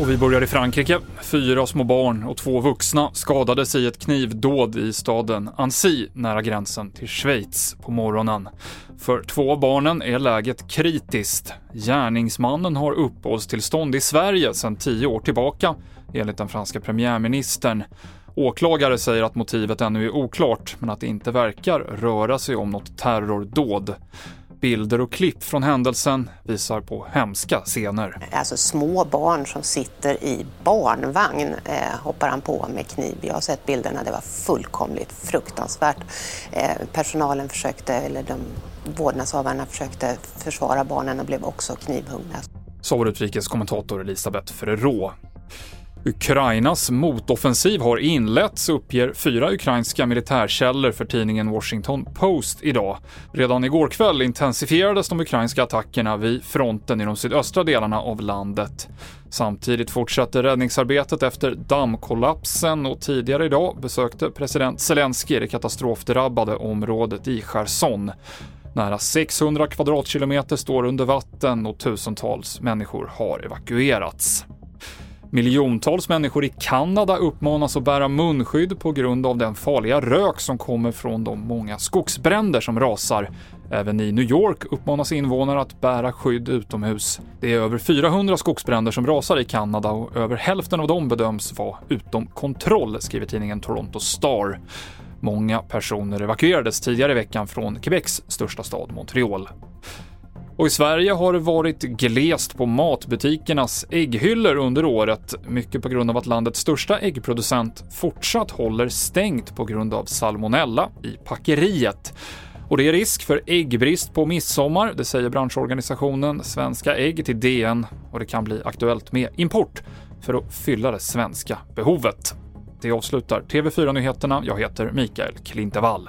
Och vi börjar i Frankrike. Fyra små barn och två vuxna skadades i ett knivdåd i staden Annecy nära gränsen till Schweiz på morgonen. För två av barnen är läget kritiskt. Gärningsmannen har uppehållstillstånd i Sverige sedan tio år tillbaka, enligt den franska premiärministern. Åklagare säger att motivet ännu är oklart, men att det inte verkar röra sig om något terrordåd. Bilder och klipp från händelsen visar på hemska scener. Alltså små barn som sitter i barnvagn eh, hoppar han på med kniv. Jag har sett bilderna, det var fullkomligt fruktansvärt. Eh, personalen försökte, eller de vårdnadshavarna försökte försvara barnen och blev också knivhuggna. Sa vår utrikeskommentator Elisabeth Ferrero. Ukrainas motoffensiv har inletts, uppger fyra ukrainska militärkällor för tidningen Washington Post idag. Redan igår kväll intensifierades de ukrainska attackerna vid fronten i de sydöstra delarna av landet. Samtidigt fortsatte räddningsarbetet efter dammkollapsen och tidigare idag besökte president Zelensky det katastrofdrabbade området i Cherson. Nära 600 kvadratkilometer står under vatten och tusentals människor har evakuerats. Miljontals människor i Kanada uppmanas att bära munskydd på grund av den farliga rök som kommer från de många skogsbränder som rasar. Även i New York uppmanas invånare att bära skydd utomhus. Det är över 400 skogsbränder som rasar i Kanada och över hälften av dem bedöms vara utom kontroll, skriver tidningen Toronto Star. Många personer evakuerades tidigare i veckan från Quebecs största stad Montreal. Och i Sverige har det varit glest på matbutikernas ägghyllor under året, mycket på grund av att landets största äggproducent fortsatt håller stängt på grund av salmonella i packeriet. Och det är risk för äggbrist på midsommar, det säger branschorganisationen Svenska Ägg till DN och det kan bli aktuellt med import för att fylla det svenska behovet. Det avslutar TV4-nyheterna. Jag heter Mikael Klintevall.